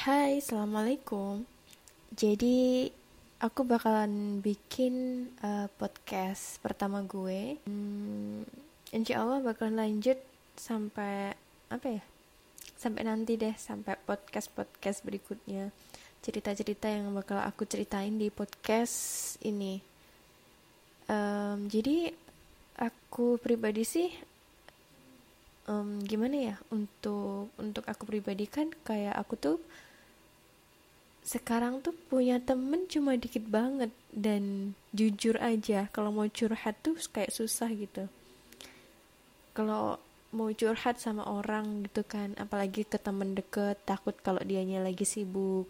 Hai, assalamualaikum. Jadi aku bakalan bikin uh, podcast pertama gue. Hmm, insya Allah bakalan lanjut sampai apa ya? Sampai nanti deh, sampai podcast podcast berikutnya. Cerita-cerita yang bakal aku ceritain di podcast ini. Um, jadi aku pribadi sih um, gimana ya untuk untuk aku pribadi kan kayak aku tuh sekarang tuh punya temen cuma dikit banget dan jujur aja kalau mau curhat tuh kayak susah gitu. Kalau mau curhat sama orang gitu kan apalagi ke temen deket takut kalau dianya lagi sibuk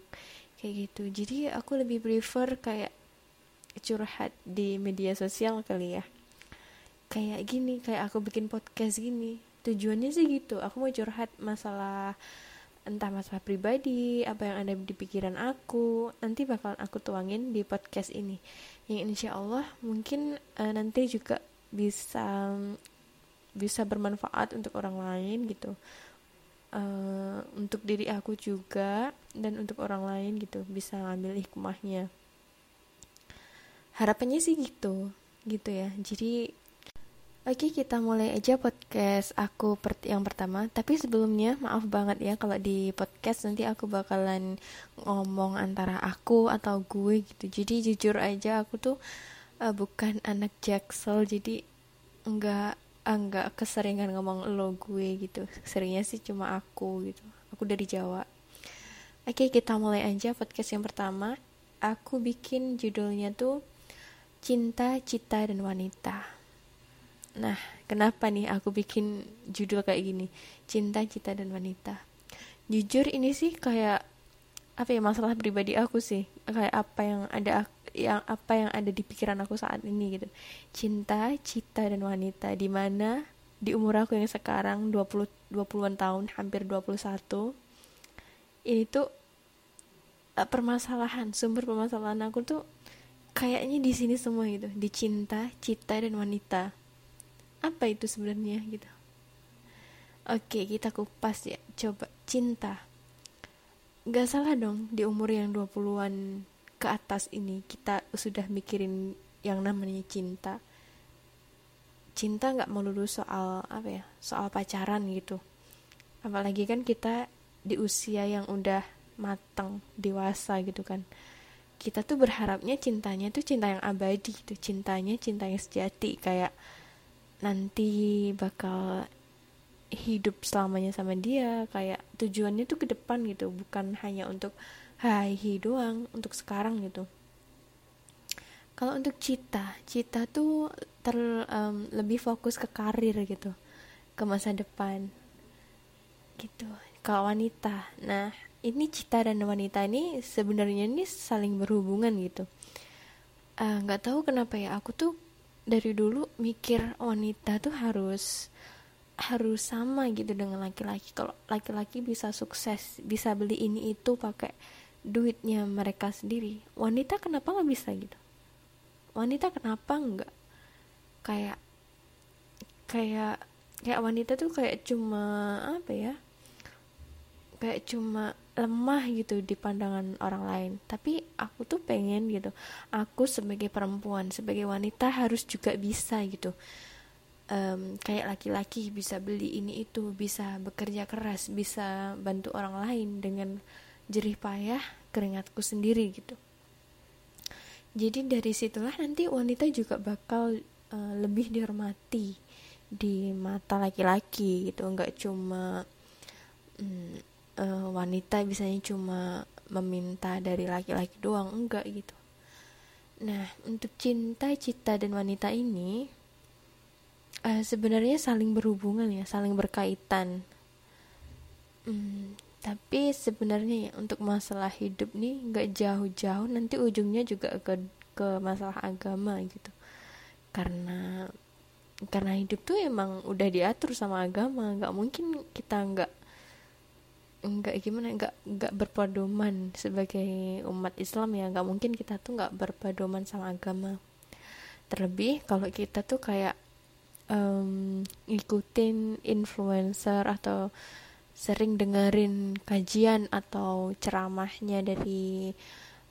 kayak gitu. Jadi aku lebih prefer kayak curhat di media sosial kali ya. Kayak gini kayak aku bikin podcast gini. Tujuannya sih gitu aku mau curhat masalah entah masalah pribadi apa yang ada di pikiran aku nanti bakal aku tuangin di podcast ini. Yang insya Allah mungkin uh, nanti juga bisa bisa bermanfaat untuk orang lain gitu. Uh, untuk diri aku juga dan untuk orang lain gitu bisa ngambil hikmahnya. Harapannya sih gitu gitu ya. Jadi Oke, kita mulai aja podcast aku per yang pertama. Tapi sebelumnya, maaf banget ya kalau di podcast nanti aku bakalan ngomong antara aku atau gue gitu. Jadi jujur aja aku tuh uh, bukan anak jaksel, jadi enggak enggak keseringan ngomong lo gue gitu. Seringnya sih cuma aku gitu. Aku dari Jawa. Oke, kita mulai aja podcast yang pertama. Aku bikin judulnya tuh Cinta, Cita, dan Wanita Nah, kenapa nih aku bikin judul kayak gini? Cinta, cita, dan wanita. Jujur ini sih kayak apa ya masalah pribadi aku sih. Kayak apa yang ada yang apa yang ada di pikiran aku saat ini gitu. Cinta, cita, dan wanita di mana di umur aku yang sekarang 20 20-an tahun, hampir 21. Ini tuh uh, permasalahan, sumber permasalahan aku tuh kayaknya di sini semua gitu, di cinta, cita, dan wanita apa itu sebenarnya gitu. Oke kita kupas ya. Coba cinta. Gak salah dong di umur yang 20-an ke atas ini kita sudah mikirin yang namanya cinta. Cinta nggak melulu soal apa ya soal pacaran gitu. Apalagi kan kita di usia yang udah matang dewasa gitu kan. Kita tuh berharapnya cintanya tuh cinta yang abadi gitu. Cintanya cinta yang sejati kayak nanti bakal hidup selamanya sama dia kayak tujuannya tuh ke depan gitu bukan hanya untuk hai hi doang untuk sekarang gitu. Kalau untuk cita cita tuh ter um, lebih fokus ke karir gitu ke masa depan gitu kalau wanita. Nah ini cita dan wanita ini sebenarnya ini saling berhubungan gitu. Eh, nggak uh, tahu kenapa ya aku tuh dari dulu mikir wanita tuh harus harus sama gitu dengan laki-laki. Kalau laki-laki bisa sukses bisa beli ini itu pakai duitnya mereka sendiri. Wanita kenapa nggak bisa gitu? Wanita kenapa nggak? Kayak kayak kayak wanita tuh kayak cuma apa ya? Kayak cuma lemah gitu di pandangan orang lain. Tapi aku tuh pengen gitu aku sebagai perempuan sebagai wanita harus juga bisa gitu. Um, kayak laki-laki bisa beli ini itu bisa bekerja keras bisa bantu orang lain dengan jerih payah keringatku sendiri gitu. Jadi dari situlah nanti wanita juga bakal uh, lebih dihormati di mata laki-laki gitu. Nggak cuma wanita biasanya cuma meminta dari laki-laki doang enggak gitu. Nah untuk cinta cita dan wanita ini uh, sebenarnya saling berhubungan ya saling berkaitan. Hmm, tapi sebenarnya ya untuk masalah hidup nih nggak jauh-jauh nanti ujungnya juga ke ke masalah agama gitu. Karena karena hidup tuh emang udah diatur sama agama nggak mungkin kita nggak nggak gimana nggak nggak berpedoman sebagai umat Islam ya. Nggak mungkin kita tuh nggak berpedoman sama agama. Terlebih kalau kita tuh kayak um, ngikutin influencer atau sering dengerin kajian atau ceramahnya dari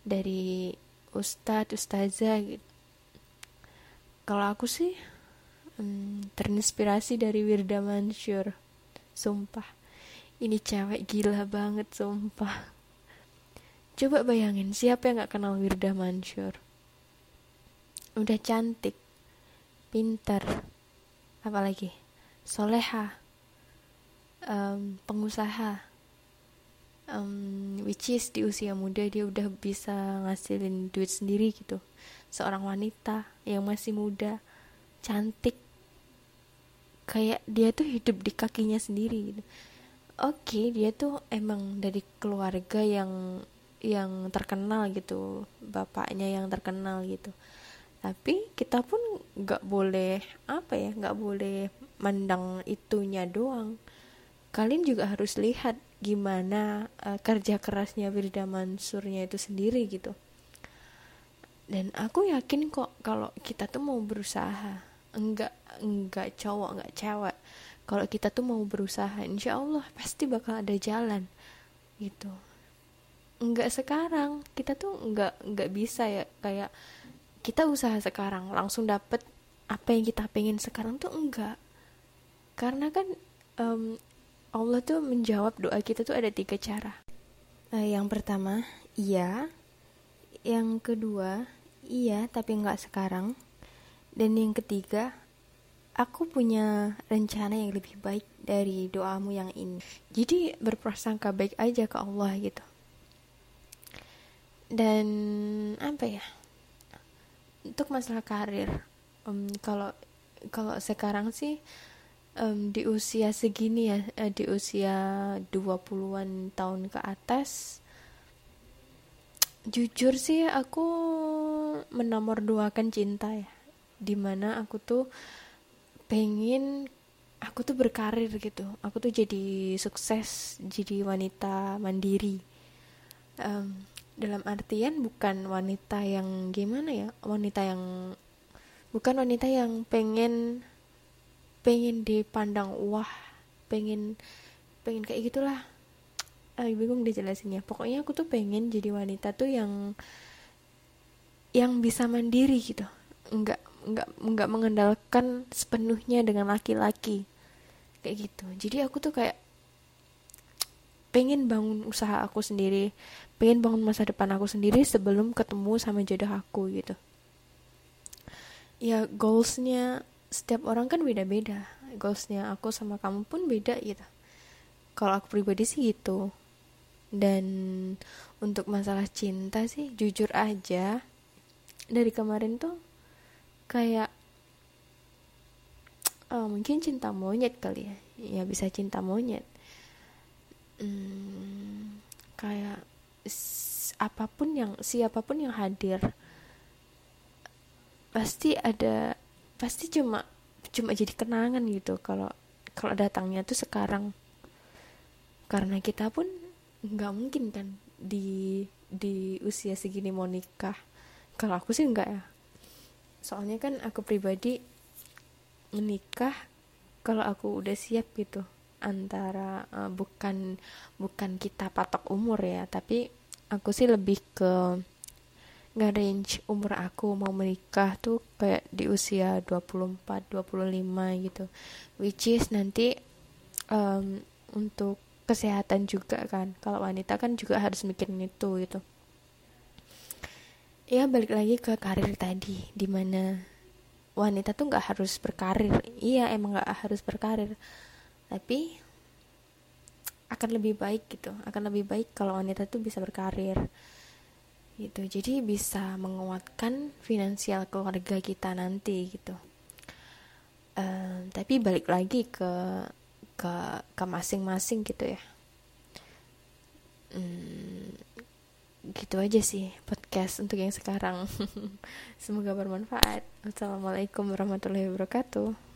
dari ustadz ustazah gitu. Kalau aku sih hmm, terinspirasi dari Wirda Mansur sumpah ini cewek gila banget sumpah. Coba bayangin siapa yang gak kenal Wirda Mansur? Udah cantik pinter apalagi? Soleha um, pengusaha um, which is di usia muda dia udah bisa ngasilin duit sendiri gitu. Seorang wanita yang masih muda cantik. Kayak dia tuh hidup di kakinya sendiri gitu oke okay, dia tuh emang dari keluarga yang yang terkenal gitu bapaknya yang terkenal gitu. Tapi kita pun nggak boleh apa ya nggak boleh mandang itunya doang. Kalian juga harus lihat gimana uh, kerja kerasnya Wirda Mansurnya itu sendiri gitu. Dan aku yakin kok kalau kita tuh mau berusaha enggak enggak cowok enggak cewek kalau kita tuh mau berusaha insya Allah pasti bakal ada jalan gitu. Enggak sekarang kita tuh enggak enggak bisa ya kayak kita usaha sekarang langsung dapet apa yang kita pengen sekarang tuh enggak karena kan um, Allah tuh menjawab doa kita tuh ada tiga cara. Uh, yang pertama iya. Yang kedua iya tapi enggak sekarang. Dan yang ketiga aku punya rencana yang lebih baik dari doamu yang ini. Jadi berprasangka baik aja ke Allah gitu. Dan apa ya? Untuk masalah karir um, kalau kalau sekarang sih um, di usia segini ya uh, di usia 20-an tahun ke atas jujur sih aku menomor duakan cinta ya. Di mana aku tuh pengen aku tuh berkarir gitu. Aku tuh jadi sukses jadi wanita mandiri. Um, dalam artian bukan wanita yang gimana ya wanita yang bukan wanita yang pengen pengen dipandang wah pengen pengen kayak gitulah. Ah, bingung dijelasinnya pokoknya aku tuh pengen jadi wanita tuh yang yang bisa mandiri gitu. Nggak nggak nggak mengandalkan sepenuhnya dengan laki-laki. Kayak gitu. Jadi aku tuh kayak pengen bangun usaha aku sendiri pengen bangun masa depan aku sendiri sebelum ketemu sama jodoh aku gitu. Ya goalsnya setiap orang kan beda-beda. Goalsnya aku sama kamu pun beda gitu. Kalau aku pribadi sih gitu. Dan untuk masalah cinta sih jujur aja dari kemarin tuh kayak oh, mungkin cinta monyet kali ya. Ya bisa cinta monyet. Hmm, kayak apa pun yang siapa pun yang hadir pasti ada pasti cuma cuma jadi kenangan gitu kalau kalau datangnya tuh sekarang. Karena kita pun nggak mungkin kan di di usia segini mau nikah. Kalau aku sih enggak ya soalnya kan aku pribadi menikah kalau aku udah siap gitu. Antara uh, bukan bukan kita patok umur ya tapi aku sih lebih ke nggak range umur aku mau menikah tuh kayak di usia 24 25 gitu. Which is nanti um, untuk kesehatan juga kan. Kalau wanita kan juga harus mikirin itu gitu ya balik lagi ke karir tadi di mana wanita tuh nggak harus berkarir. Iya emang nggak harus berkarir. Tapi akan lebih baik gitu akan lebih baik kalau wanita tuh bisa berkarir gitu. Jadi bisa menguatkan finansial keluarga kita nanti gitu. Um, tapi balik lagi ke ke ke masing-masing gitu ya. Hmm, gitu aja sih podcast untuk yang sekarang. Semoga bermanfaat. Wassalamualaikum warahmatullahi wabarakatuh